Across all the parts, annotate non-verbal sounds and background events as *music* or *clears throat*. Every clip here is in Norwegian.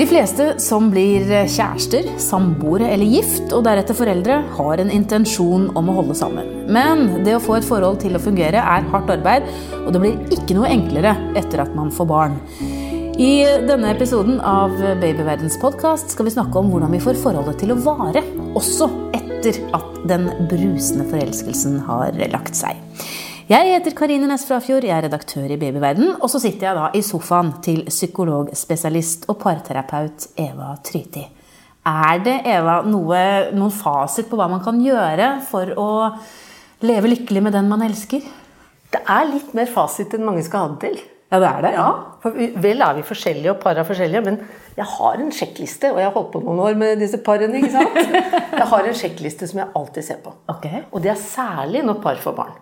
De fleste som blir kjærester, samboere eller gift, og deretter foreldre, har en intensjon om å holde sammen. Men det å få et forhold til å fungere er hardt arbeid, og det blir ikke noe enklere etter at man får barn. I denne episoden av Babyverdens podkast skal vi snakke om hvordan vi får forholdet til å vare, også etter at den brusende forelskelsen har lagt seg. Jeg heter Karine Næss Frafjord, jeg er redaktør i Babyverden. Og så sitter jeg da i sofaen til psykologspesialist og parterapeut Eva Tryti. Er det, Eva, noe, noen fasit på hva man kan gjøre for å leve lykkelig med den man elsker? Det er litt mer fasit enn mange skal ha det til. Ja, det er det. Ja, for Vel er vi forskjellige, og par er forskjellige, men jeg har en sjekkliste. Og jeg har holdt på noen år med disse parene. ikke sant? *laughs* Jeg har en sjekkliste som jeg alltid ser på. Okay. Og det er særlig når par får barn.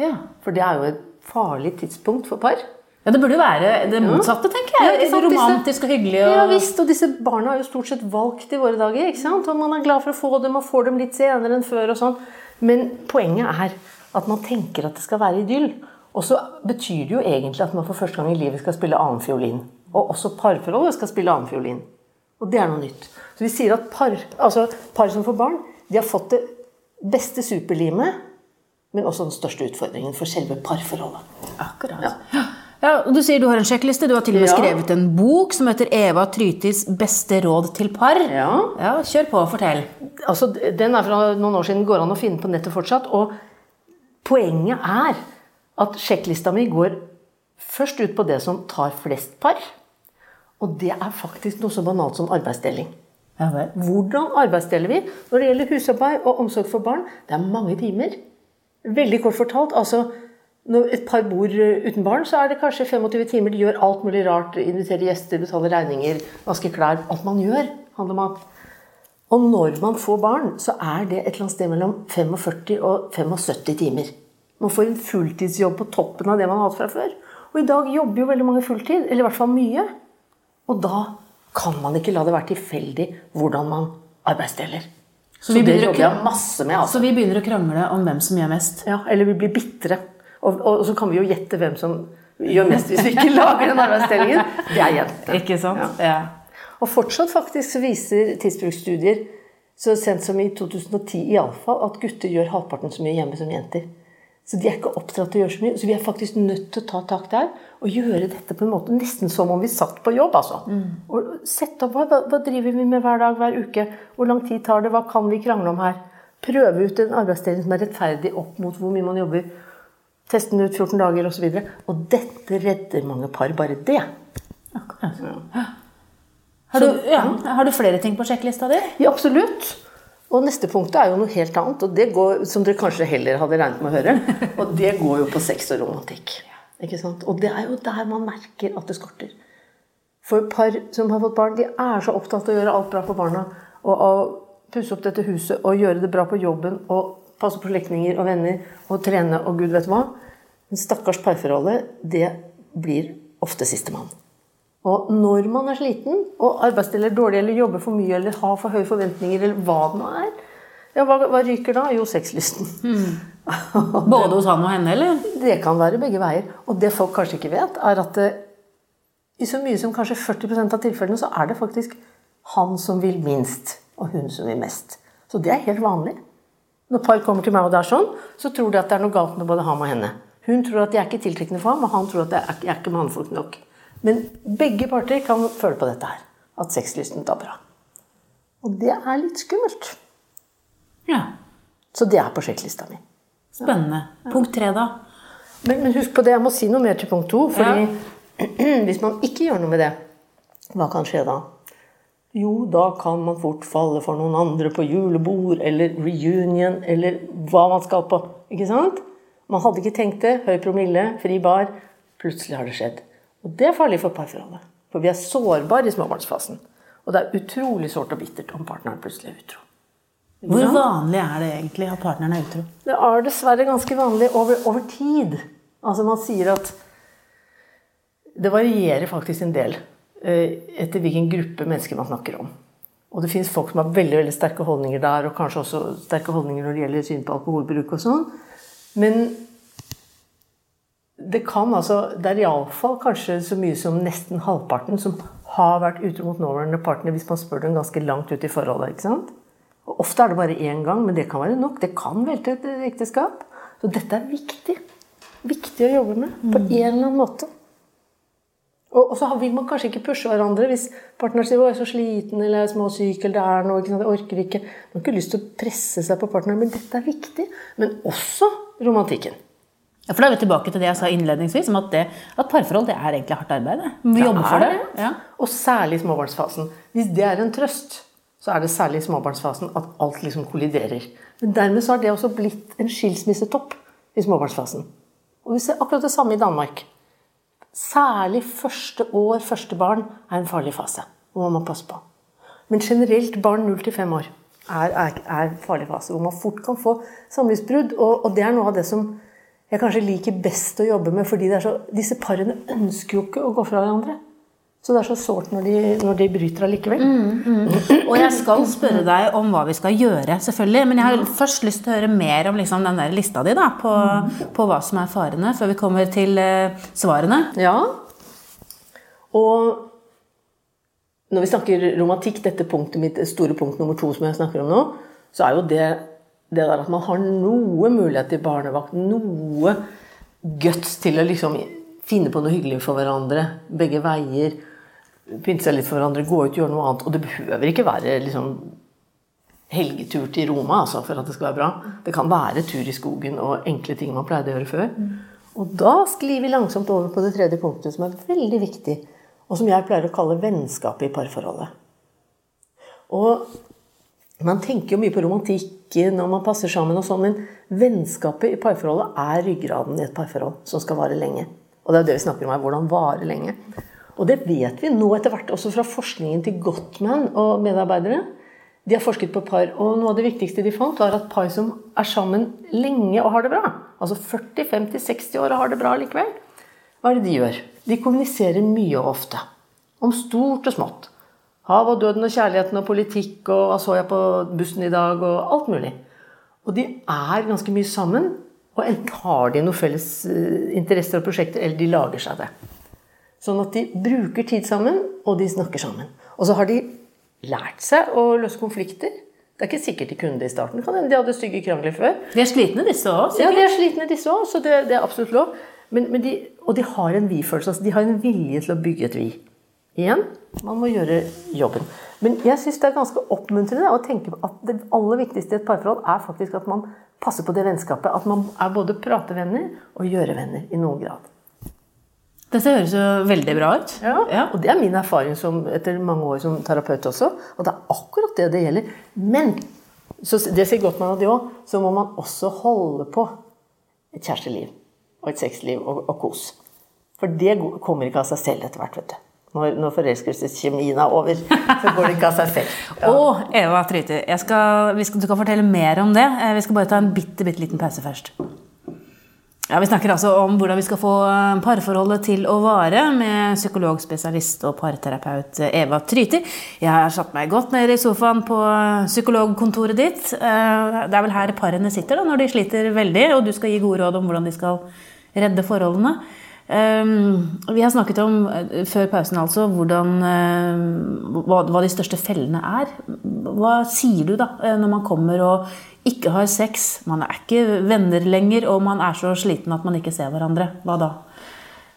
Ja. For det er jo et farlig tidspunkt for par. Ja, Det burde jo være det motsatte, tenker jeg. Ja? Romantisk og hyggelig. Og... Ja visst, og disse barna har jo stort sett valgt i våre dager. ikke sant? Og man er glad for å få dem, og får dem litt senere enn før. og sånn. Men poenget er at man tenker at det skal være idyll. Og så betyr det jo egentlig at man for første gang i livet skal spille annenfiolin. Og også parforholdet skal spille annenfiolin. Og det er noe nytt. Så vi sier at par, altså par som får barn, de har fått det beste superlimet men også den største utfordringen for selve parforholdet. Akkurat. Ja. Ja, og Du sier du har en sjekkliste. Du har til og med Ja. skrevet en bok som heter 'Eva Trytis beste råd til par'. Ja. Ja, Kjør på, fortell. Altså, den er fra noen år siden, går an å finne på nettet fortsatt. Og poenget er at sjekklista mi går først ut på det som tar flest par. Og det er faktisk noe så banalt som arbeidsdeling. Ja. Hvordan arbeidsdeler vi når det gjelder husarbeid og omsorg for barn? Det er mange timer. Veldig kort fortalt. altså når et par bor uten barn, så er det kanskje 25 timer. De gjør alt mulig rart. Inviterer gjester, betaler regninger, vasker klær. Alt man gjør, handler mat. Og når man får barn, så er det et eller annet sted mellom 45 og 75 timer. Man får en fulltidsjobb på toppen av det man har hatt fra før. Og i dag jobber jo veldig mange fulltid, eller i hvert fall mye. Og da kan man ikke la det være tilfeldig hvordan man arbeidsdeler. Så, vi det jobber jeg masse med. altså. Så vi begynner å krangle om hvem som gjør mest. Ja, eller vi blir bitre. Og, og så kan vi jo gjette hvem som gjør mest hvis vi ikke lager den arbeidsdelingen. Det er jentene. Ikke sant? Ja. Ja. Og fortsatt faktisk så viser tidsbruksstudier så sent som i 2010 iallfall, at gutter gjør halvparten så mye hjemme som jenter. Så de er ikke oppdratt til å gjøre så mye. Så vi er faktisk nødt til å ta tak der og gjøre dette på en måte nesten som om vi satt på jobb. altså. Og sette opp hva, hva driver vi med hver dag, hver uke? Hvor lang tid tar det? Hva kan vi krangle om her? Prøve ut en arbeidsdeling som er rettferdig opp mot hvor mye man jobber. Teste den ut 14 dager osv. Og, så og dette redder mange par, bare det. Akkurat. Har, du, ja. har du flere ting på sjekklista di? Ja, absolutt. Og neste punktet er jo noe helt annet, og det går, som dere kanskje heller hadde regnet med å høre. *laughs* Og det går jo på sex og romantikk. Ikke sant? Og det er jo der man merker at det skorter. For par som har fått barn, de er så opptatt av å gjøre alt bra for barna. Og å pusse opp dette huset og gjøre det bra på jobben og passe på slektninger og venner og trene og gud vet hva. Men stakkars parforholdet, det blir ofte sistemann. Og når man er sliten og arbeidsdeler dårlig eller jobber for mye eller har for høye forventninger, eller hva det nå er, ja, hva, hva ryker da? Jo, sexlysten. Både hos han og henne, eller? *laughs* Det kan være begge veier. Og det folk kanskje ikke vet, er at det, i så mye som kanskje 40% av tilfellene, så er det faktisk han som vil minst, og hun som vil mest. Så det er helt vanlig. Når par kommer til meg og det er sånn, så tror de at det er noe galt med både ham og henne. Hun tror at jeg er ikke tiltrekkende for ham, og han tror at jeg er ikke mannfolk nok. Men begge parter kan føle på dette her. At sexlysten tar bra. Og det er litt skummelt. Ja. Så det er på sjekklista mi. Spennende. Punkt tre, da? Men, men husk på det, jeg må si noe mer til punkt to. fordi *clears throat* hvis man ikke gjør noe med det, hva kan skje da? Jo, da kan man fort falle for noen andre på julebord eller reunion eller hva man skal på. Ikke sant? Man hadde ikke tenkt det. Høy promille, fri bar. Plutselig har det skjedd. Og det er farlig for parforholdet. For vi er sårbare i småbarnsfasen. Og det er utrolig sårt og bittert om partneren plutselig er utro. Hvor vanlig er det egentlig at partneren er utro? Det er dessverre ganske vanlig over, over tid. Altså Man sier at det varierer faktisk en del eh, etter hvilken gruppe mennesker man snakker om. Og det fins folk som har veldig veldig sterke holdninger der, og kanskje også sterke holdninger når det gjelder syn på alkoholbruk og sånn. Men det kan altså Det er iallfall kanskje så mye som nesten halvparten som har vært utro mot nåværende partner hvis man spør dem ganske langt ut i forholdet. ikke sant? Og Ofte er det bare én gang, men det kan være nok. Det kan velte et ekteskap. Så dette er viktig. Viktig å jobbe med på en eller annen måte. Og, og så vil man kanskje ikke pushe hverandre hvis partneren sier 'Å, jeg er så sliten', eller 'jeg er småsyk', eller 'det er noe', ikke sant? 'jeg orker ikke'. Man har ikke lyst til å presse seg på partneren, men dette er viktig. Men også romantikken. Ja, for Da er vi tilbake til det jeg sa innledningsvis, om at, det, at parforhold det er egentlig hardt arbeid. Vi Det jobber for det. Ja. Og særlig i småbarnsfasen. Hvis det er en trøst, så er det særlig i småbarnsfasen at alt liksom kolliderer. Men dermed så har det også blitt en skilsmissetopp i småbarnsfasen. Og vi ser akkurat det samme i Danmark. Særlig første år, første barn, er en farlig fase. Hvor man må passe på. Men generelt barn 0 til 5 år er, er, er en farlig fase. Hvor man fort kan få samlivsbrudd. Og, og det er noe av det som jeg kanskje liker best å jobbe med, fordi så, disse parene ønsker jo ikke å gå fra hverandre. Så det er så sårt når, de, når de bryter allikevel. Og jeg skal spørre deg om hva vi skal gjøre, selvfølgelig. Men jeg har først lyst til å høre mer om liksom, den der lista di da, på, på hva som er farene, før vi kommer til eh, svarene. Ja. Og når vi snakker romantikk, dette punktet mitt, store punkt nummer to som jeg snakker om nå, så er jo det det der at man har noe mulighet til barnevakt, noe guts til å liksom finne på noe hyggelig for hverandre, begge veier, pynte seg litt for hverandre, gå ut gjøre noe annet. Og det behøver ikke være liksom helgetur til Roma altså, for at det skal være bra. Det kan være tur i skogen og enkle ting man pleide å gjøre før. Og da sklir vi langsomt over på det tredje punktet, som er veldig viktig, og som jeg pleier å kalle vennskapet i parforholdet. Og man tenker jo mye på romantikken og man passer sammen, og sånn, men vennskapet i parforholdet er ryggraden i et parforhold som skal vare lenge. Og det er det vi snakker om her, hvordan vare lenge. Og det vet vi nå etter hvert også fra forskningen til Gottman og medarbeidere. De har forsket på par, og noe av det viktigste de fant, var at par som er sammen lenge og har det bra, altså 40-50-60 år og har det bra likevel, hva er det de gjør? De kommuniserer mye og ofte. Om stort og smått. Hav og døden og kjærligheten og politikk og hva så jeg på bussen i dag og alt mulig. Og de er ganske mye sammen. Og enten har de noen felles eh, interesser og prosjekter, eller de lager seg det. Sånn at de bruker tid sammen, og de snakker sammen. Og så har de lært seg å løse konflikter. Det er ikke sikkert de kunne det i starten. Kan hende de hadde stygge krangler før. De er slitne, disse òg. Ja, de er slitne disse òg, så det, det er absolutt lov. Men, men de, og de har en vi-følelse. Altså de har en vilje til å bygge et vi. Igjen, man må gjøre jobben. Men jeg syns det er ganske oppmuntrende å tenke på at det aller viktigste i et parforhold er faktisk at man passer på det vennskapet. At man er både pratevenner og gjørevenner i noen grad. Dette høres jo veldig bra ut. Ja, Og det er min erfaring som, etter mange år som terapeut også. Og det er akkurat det det gjelder. Men så det sier godt man av det òg, så må man også holde på et kjæresteliv og et sexliv og, og kos. For det kommer ikke av seg selv etter hvert. vet du. Når, når forelskelseskjemien er over, så går det ikke av seg selv. *laughs* Ja. Og Eva Tryti, skal, skal, du kan fortelle mer om det. Vi skal bare ta en bitte, bitte liten pause først. Ja, Vi snakker altså om hvordan vi skal få parforholdet til å vare med psykologspesialist og parterapeut Eva Tryti. Jeg har satt meg godt ned i sofaen på psykologkontoret ditt. Det er vel her parene sitter da, når de sliter veldig, og du skal gi gode råd om hvordan de skal redde forholdene. Um, vi har snakket om før pausen altså, hvordan, uh, hva, de største fellene er. Hva sier du da når man kommer og ikke har sex, man er ikke venner lenger, og man er så sliten at man ikke ser hverandre? Hva da?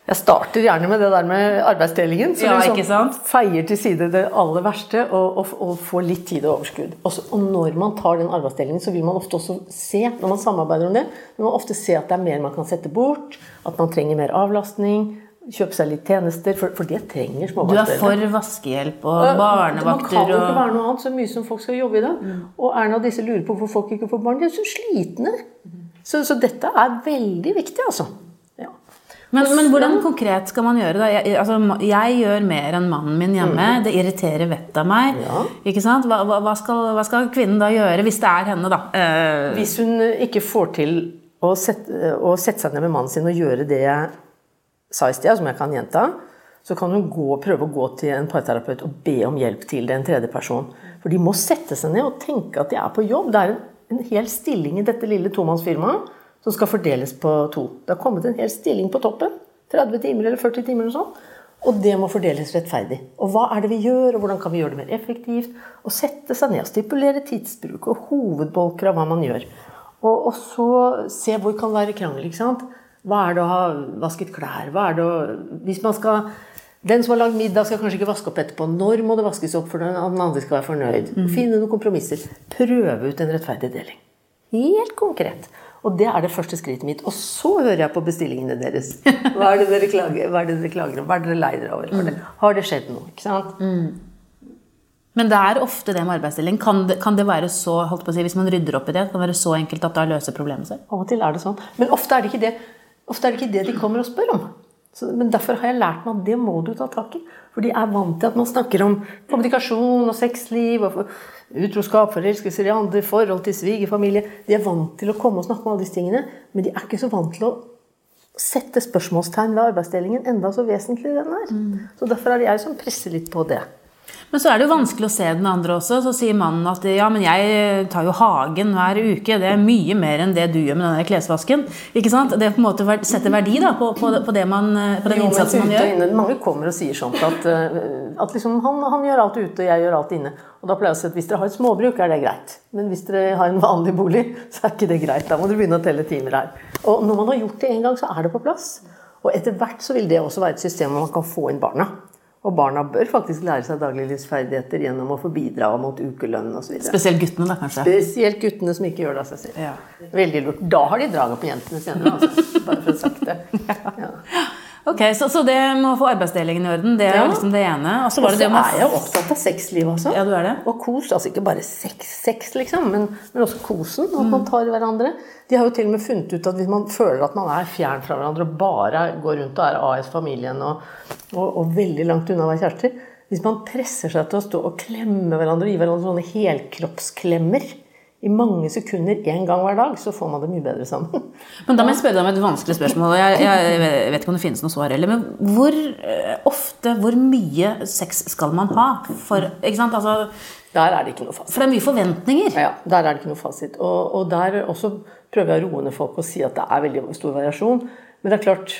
Jeg starter gjerne med det der med arbeidsdelingen. Så ja, sånn feier til side det aller verste og, og, og får litt tid og overskudd. Også, og når man tar den arbeidsdelingen, så vil man ofte også se når man samarbeider om det, vil man ofte se at det er mer man kan sette bort, at man trenger mer avlastning. Kjøpe seg litt tjenester, for, for det trenger småbarnsforeldre. Du er for vaskehjelp og barnevakter Man kan jo ikke være noe annet så mye som folk skal jobbe i dag. Og Erna og disse lurer på hvorfor folk ikke får barn. De er så slitne. Så, så dette er veldig viktig, altså. Men, men hvordan konkret skal man gjøre det? Jeg, altså, jeg gjør mer enn mannen min hjemme. Det irriterer vettet av meg. Ja. Ikke sant? Hva, hva, skal, hva skal kvinnen da gjøre, hvis det er henne, da? Eh, Hvis hun ikke får til å sette, å sette seg ned med mannen sin og gjøre det jeg sa i sted, som jeg kan gjenta, så kan hun gå, prøve å gå til en parterapeut og be om hjelp til det, en tredje person. For de må sette seg ned og tenke at de er på jobb. Det er en, en hel stilling i dette lille tomannsfirmaet som skal fordeles på to. Det har kommet en hel stilling på toppen. 30 timer eller 40 timer eller sånn. Og det må fordeles rettferdig. Og hva er det vi gjør, og hvordan kan vi gjøre det mer effektivt? Og sette seg ned og stipulere tidsbruk og hovedbolker av hva man gjør. Og, og så se hvor kan være krangel. ikke sant? Hva er det å ha vasket klær? Hva er det å Hvis man skal den som har lagd middag, skal kanskje ikke vaske opp etterpå. Når må det vaskes opp for at den andre skal være fornøyd? Finne noen kompromisser. Prøve ut en rettferdig deling. Helt konkret. Og det er det første skrittet mitt. Og så hører jeg på bestillingene deres. Hva er det dere klager, hva er det dere klager om? Hva er dere lei dere over? Det, har det skjedd noe? Ikke sant? Men det er ofte det med arbeidsdeling. Kan det, kan det være så, holdt på å si, hvis man rydder opp i det, kan det være så enkelt at da løser problemet seg? Av og til er det sånn. Men ofte er det ikke det, ofte er det, ikke det de kommer og spør om. Så, men derfor har jeg lært meg at det må du ta tak i. For de er vant til at man snakker om kommunikasjon og sexliv og utroskap, forelskelser i andre, forhold til svigerfamilie. De er vant til å komme og snakke om alle disse tingene, men de er ikke så vant til å sette spørsmålstegn ved arbeidsdelingen, enda så vesentlig den er. Så derfor er det jeg som presser litt på det. Men så er det jo vanskelig å se den andre også. Så sier mannen at ja, men jeg tar jo hagen hver uke. Det er mye mer enn det du gjør med den klesvasken. Ikke sant? Det på en måte setter verdi da, på, på, på, det man, på den Jo, innsatsen man gjør. inne, Mange kommer og sier sånt at, eh, at liksom, han, han gjør alt ute, og jeg gjør alt inne. Og da pleier jeg å si at hvis dere har et småbruk, er det greit. Men hvis dere har en vanlig bolig, så er ikke det greit. Da må dere begynne å telle timer her. Og når man har gjort det en gang, så er det på plass. Og etter hvert så vil det også være et system hvor man kan få inn barna. Og barna bør faktisk lære seg dagliglivsferdigheter gjennom å få bidra mot ukelønn osv. Spesielt guttene, da, kanskje. Spesielt guttene som ikke gjør det av seg selv. Ja. Veldig lurt. Da har de draget på jentene senere, altså. Bare for å ha sagt det. *laughs* Ja. Ok, så, så det med å få arbeidsdelingen i orden, det er Ja. liksom det ene. Og så det det med er jeg opptatt av sexlivet også. Ja, du er det. Og kos. Altså ikke bare sex, sex liksom, men, men også kosen. At man tar hverandre. De har jo til og med funnet ut at hvis man føler at man er fjern fra hverandre og bare går rundt og er AS-familien og, og, og veldig langt unna å være kjærester Hvis man presser seg til å stå og klemme hverandre og gi hverandre sånne helkroppsklemmer i mange sekunder én gang hver dag, så får man det mye bedre sammen. *laughs* Men da må jeg spørre deg om et vanskelig spørsmål. Jeg, jeg vet ikke om det finnes noe svar heller. Men hvor eh, ofte, hvor mye sex skal man ha? For, ikke sant? Altså, Der er det ikke noe fasit. for det er mye forventninger. Ja, ja, der er det ikke noe fasit. Og, og der også prøver jeg å roe ned folk og si at det er veldig stor variasjon. Men det er klart,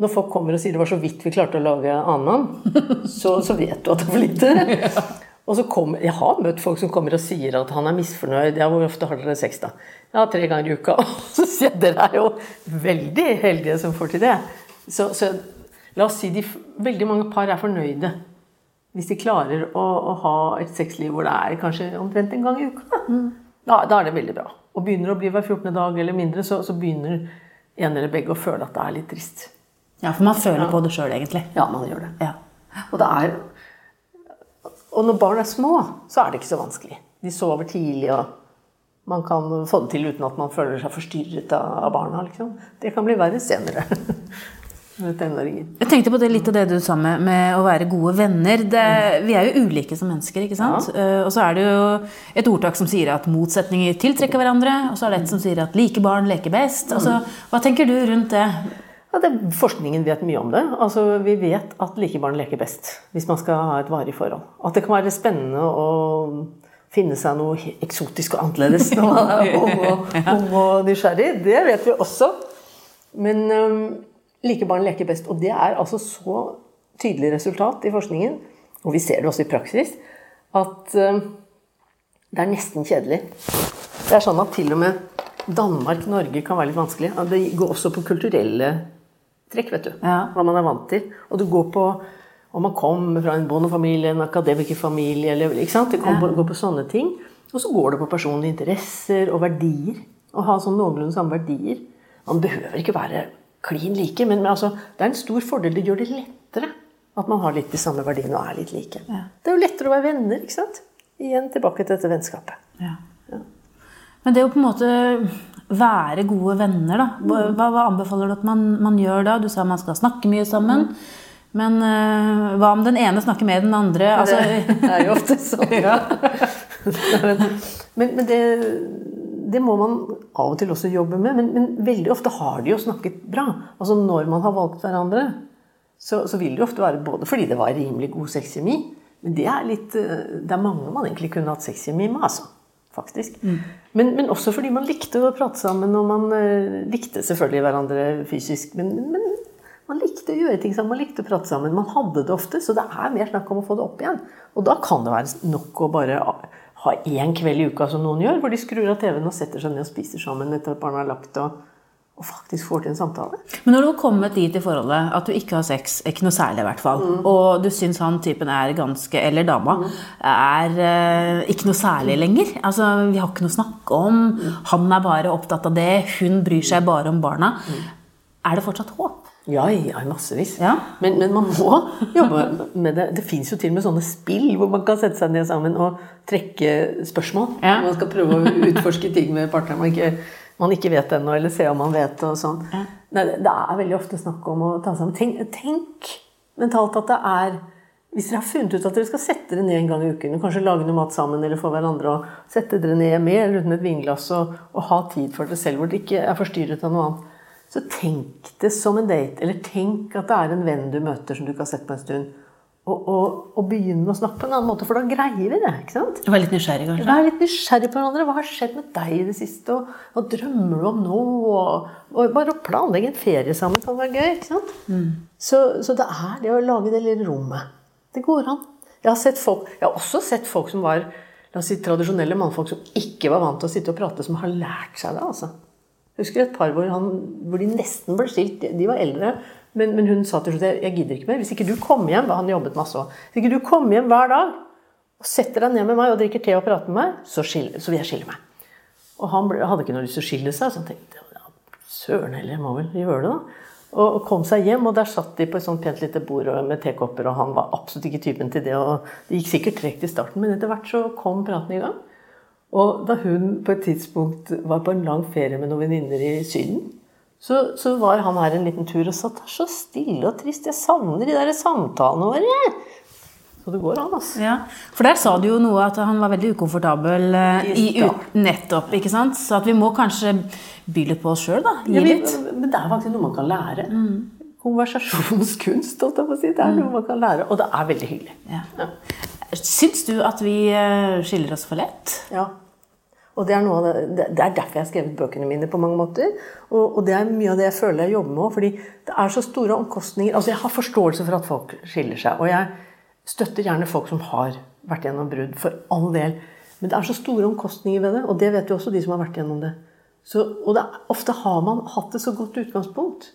når folk kommer og sier det var så vidt vi klarte å lage annen, så, så vet du at det er for lite. *laughs* Og så kommer, Jeg har møtt folk som kommer og sier at han er misfornøyd. Ja, 'Hvor ofte har dere sex, da?' Ja, tre ganger i uka. *laughs* Og så sier jeg dere er jo veldig heldige som får til det. Så, så la oss si de, veldig mange par er fornøyde hvis de klarer å, å ha et sexliv hvor det er kanskje omtrent en gang i uka. Da, da, da er det veldig bra. Og begynner å bli hver 14. dag eller mindre, så, så begynner en eller begge å føle at det er litt trist. Ja, for man føler på det sjøl, egentlig. Ja, man gjør det. Ja. Og, det er, og når barn er små, så er det ikke så vanskelig. De sover tidlig, og man kan få det til uten at man føler seg forstyrret av barna. Liksom. Det kan bli verre senere. *laughs* Jeg tenkte på det litt av det du sa med, med å være gode venner. Det, vi er jo ulike som mennesker, ikke sant? Eh, og så er det jo et ordtak som sier at motsetninger tiltrekker hverandre. Og så er det et som sier at like barn leker best. Altså, hva tenker du rundt det? Ja, det, forskningen vet mye om det. Altså, vi vet at likebarn leker best hvis man skal ha et varig forhold. At det kan være spennende å finne seg noe eksotisk og annerledes når man er ung og, *laughs* ung og nysgjerrig. Det vet vi også. Men um, likebarn leker best. Og det er altså så tydelig resultat i forskningen, og vi ser det også i praksis, at um, det er nesten kjedelig. Det er sånn at til og med Danmark-Norge kan være litt vanskelig. Det går også på kulturelle trekk, vet du. Ja. Hva man er vant til. Og du går på om man kommer fra en bondefamilie, en akademikerfamilie, eller ikke sant? Det går, går på sånne ting. Og så går det på personlige interesser og verdier. Å ha sånn noenlunde samme verdier. Man behøver ikke være klin like, men, men altså, det er en stor fordel. Det gjør det lettere at man har litt de samme verdiene og er litt like. Det er jo lettere å være venner, ikke sant? Igjen tilbake til dette vennskapet. Ja. Men det å på en måte være gode venner, da. Hva, hva anbefaler du at man, man gjør da? Du sa man skal snakke mye sammen. Men uh, hva om den ene snakker med den andre? Altså, det er jo ofte *laughs* sånn. men men det, det må man av og til også jobbe med. Men, men veldig ofte har de jo snakket bra. Altså Når man har valgt hverandre, så, så vil det jo ofte være både fordi det var rimelig god sexkjemi, men det er, litt, eh, det er mange man egentlig kunne hatt sexkjemi med. altså. Faktisk. Men, men også fordi man likte å prate sammen, og man eh, likte selvfølgelig hverandre fysisk. Men, men Man likte å gjøre ting sammen, man likte å prate sammen. Man hadde det ofte, så det er mer snakk om å få det opp igjen. Og da kan det være nok å bare ha én kveld i uka som noen gjør, hvor de skrur av TV-en og setter seg ned og spiser sammen etter at barna er lagt. og og faktisk får til en samtale. Men når du har kommet dit i forholdet at du ikke har sex, ikke noe særlig i hvert fall, mm. og du syns han typen er ganske Eller dama mm. er eh, ikke noe særlig lenger. Altså, Vi har ikke noe å snakke om. Mm. Han er bare opptatt av det. Hun bryr seg bare om barna. Mm. Er det fortsatt håp? Ja, ja massevis. Ja. Men, men, man må jobbe med det. Det fins jo til og med sånne spill hvor man kan sette seg ned sammen og trekke spørsmål. Ja. Man skal prøve å utforske ting med partneren man ikke, man ikke vet ennå, eller se om man vet og sånn. Ja. Nei, det, er veldig ofte snakk om å ta sammen. Tenk, tenk mentalt at det er hvis dere har funnet ut at dere skal sette dere ned en gang i uken kanskje lage noe mat sammen eller for hverandre og sette dere ned med eller uten et vinglass og, og ha tid for dere selv hvor dere ikke er forstyrret av noe annet, så tenk det som en date. Eller tenk at det er en venn du møter som du ikke har sett på en stund. Og, og, og begynne å snakke på en annen måte, for da greier vi det. ikke sant? Være litt nysgjerrig, kanskje? Vær litt nysgjerrig på hverandre. Hva har skjedd med deg i det siste? Og, hva drømmer du om nå? Og, bare å planlegge en ferie sammen kan være gøy. ikke sant? Mm. Så, så, det er det å lage det lille rommet. Det går an. Jeg har, folk, jeg har også sett folk som var la oss si, tradisjonelle mannfolk som ikke var vant til å sitte og prate, som har lært seg det. altså. Jeg husker et par hvor, han, hvor de nesten ble skilt. De var eldre. Men, men hun sa til slutt jeg gidder ikke mer. Hvis ikke du kommer hjem Han jobbet masse òg. Hvis ikke du kommer hjem hver dag og setter deg ned med meg og drikker te og prater med meg, så, skille, så vil jeg skille meg. Og han ble, hadde ikke noe lyst til å skille seg, så han tenkte ja, søren heller, jeg må vel gjøre det, da. Og, kom seg hjem, og der satt de på et sånt pent lite bord med tekopper, og han var absolutt ikke typen til det. og Det gikk sikkert tregt i starten, men etter hvert så kom praten i gang. Og da hun på et tidspunkt var på en lang ferie med noen venninner i Syden, så, så, var han her en liten tur og satt det er så stille og trist, jeg savner de der samtalene våre. Så det går an, altså. Ja, For der sa du jo noe at han var veldig ukomfortabel uh, i ut, nettopp. ikke sant? Så at vi må kanskje by litt på oss sjøl, da. Gi ja, litt. Men det er faktisk noe man kan lære. Mm. Konversasjonskunst, holdt jeg på å si. Det er mm. noe man kan lære. Og det er veldig hyggelig. Ja. Ja. Syns du at vi eh, skiller oss for lett? Ja. Og det er, det, det er, derfor jeg har skrevet bøkene mine på mange måter. Og, og, det er mye av det jeg føler jeg jobber med òg. Fordi det er så store omkostninger. Altså Jeg har forståelse for at folk skiller seg. Og jeg støtter gjerne folk som har vært gjennom brudd. For all del. Men det er så store omkostninger ved det. Og det vet jo også de som har vært gjennom det. Så, og det, ofte har man hatt et så godt utgangspunkt.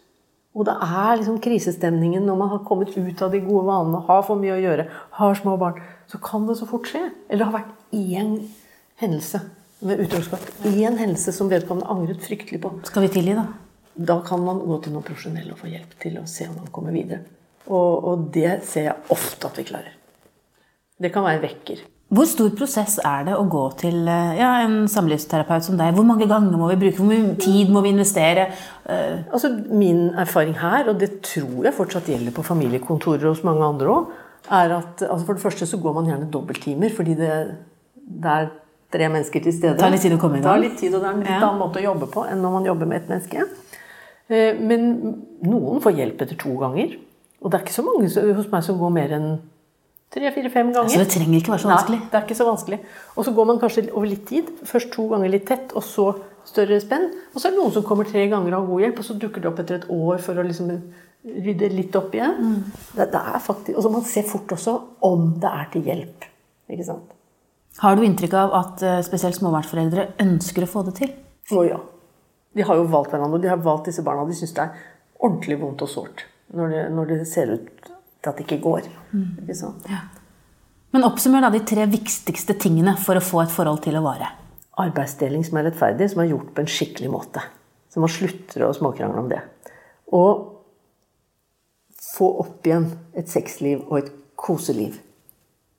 Og det er liksom krisestemningen når man har kommet ut av de gode vanene, har for mye å gjøre, har små barn. Så kan det så fort skje. Eller det har vært én hendelse med utroskap. Én hendelse som vedkommende angret fryktelig på. Skal vi tilgi, da? Da kan man gå til noen profesjonelle og få hjelp til å se om man kommer videre. Og, og det ser jeg ofte at vi klarer. Det kan være en vekker. Hvor stor prosess er det å gå til eh, ja, en samlivsterapeut som deg? Hvor mange ganger må vi bruke? Hvor mye tid må vi investere? Uh... Altså, min erfaring her, og det tror jeg fortsatt gjelder på familiekontorer hos mange andre òg, er at altså for det første så går man gjerne dobbelttimer fordi det, det er tre mennesker til stede. Det tar litt tid å komme i gang. Det tar litt tid, og det er en litt ja. annen måte å jobbe på enn når man jobber med et menneske. Eh, men noen får hjelp etter to ganger. Og det er ikke så mange hos meg som går mer enn tre, fire, fem ganger. Så det trenger ikke være så vanskelig? Nei, det er ikke så vanskelig. Og så går man kanskje over litt tid. Først to ganger litt tett, og så større spenn. Og så er det noen som kommer tre ganger og har god hjelp, og så dukker det opp etter et år for å liksom rydde litt opp igjen. Mm. Det, det, er faktisk, og så Man ser fort også om det er til hjelp. Ikke sant? Har du inntrykk av at eh, spesielt småbarnsforeldre ønsker å få det til? Å ja. De har jo valgt hverandre, og de har valgt disse barna. De syns det er ordentlig vondt og sårt når når det ser ut til at det ikke går. Mm. Ikke sant? Ja. Men oppsummer da de tre viktigste tingene for å få et forhold til å vare. Arbeidsdeling som er rettferdig, som er gjort på en skikkelig måte. Så man slutter å småkrangle om det. Og få opp igjen et sexliv og et koseliv.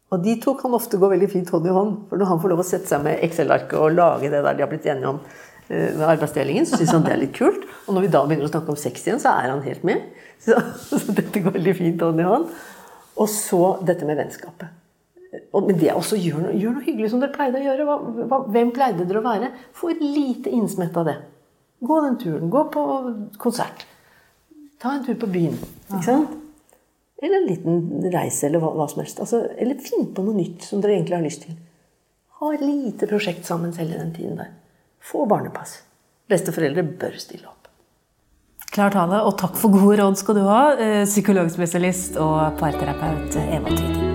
Og de to kan ofte gå veldig fint hånd i hånd. For når han får lov å sette seg med Excel-arket og lage det der de har blitt enige om eh, arbeidsdelingen, så syns han det er litt kult. Og når vi da begynner å snakke om sex igjen, så er han helt med. *laughs* Så, så dette går veldig fint hånd i hånd. Og så dette med vennskapet. Og, men det også gjør noe, gjør noe, hyggelig som dere pleide å gjøre. Hva, hva, hvem pleide dere å være? Få et lite innsmett av det. Gå den turen. Gå på konsert. Ta en tur på byen. Ikke sant? Eller en liten reise, eller hva, hva som helst. Altså, eller finn på noe nytt som dere egentlig har lyst til. Ha et lite prosjekt sammen selv i den tiden der. Få barnepass. Besteforeldre bør stille opp. Klar tale, og takk for gode råd skal du ha, eh, psykologspesialist og parterapeut Eva Tryden.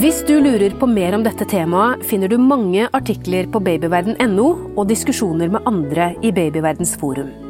Hvis du lurer på mer om dette temaet, finner du mange artikler på babyverden.no og diskusjoner med andre i Babyverdens forum.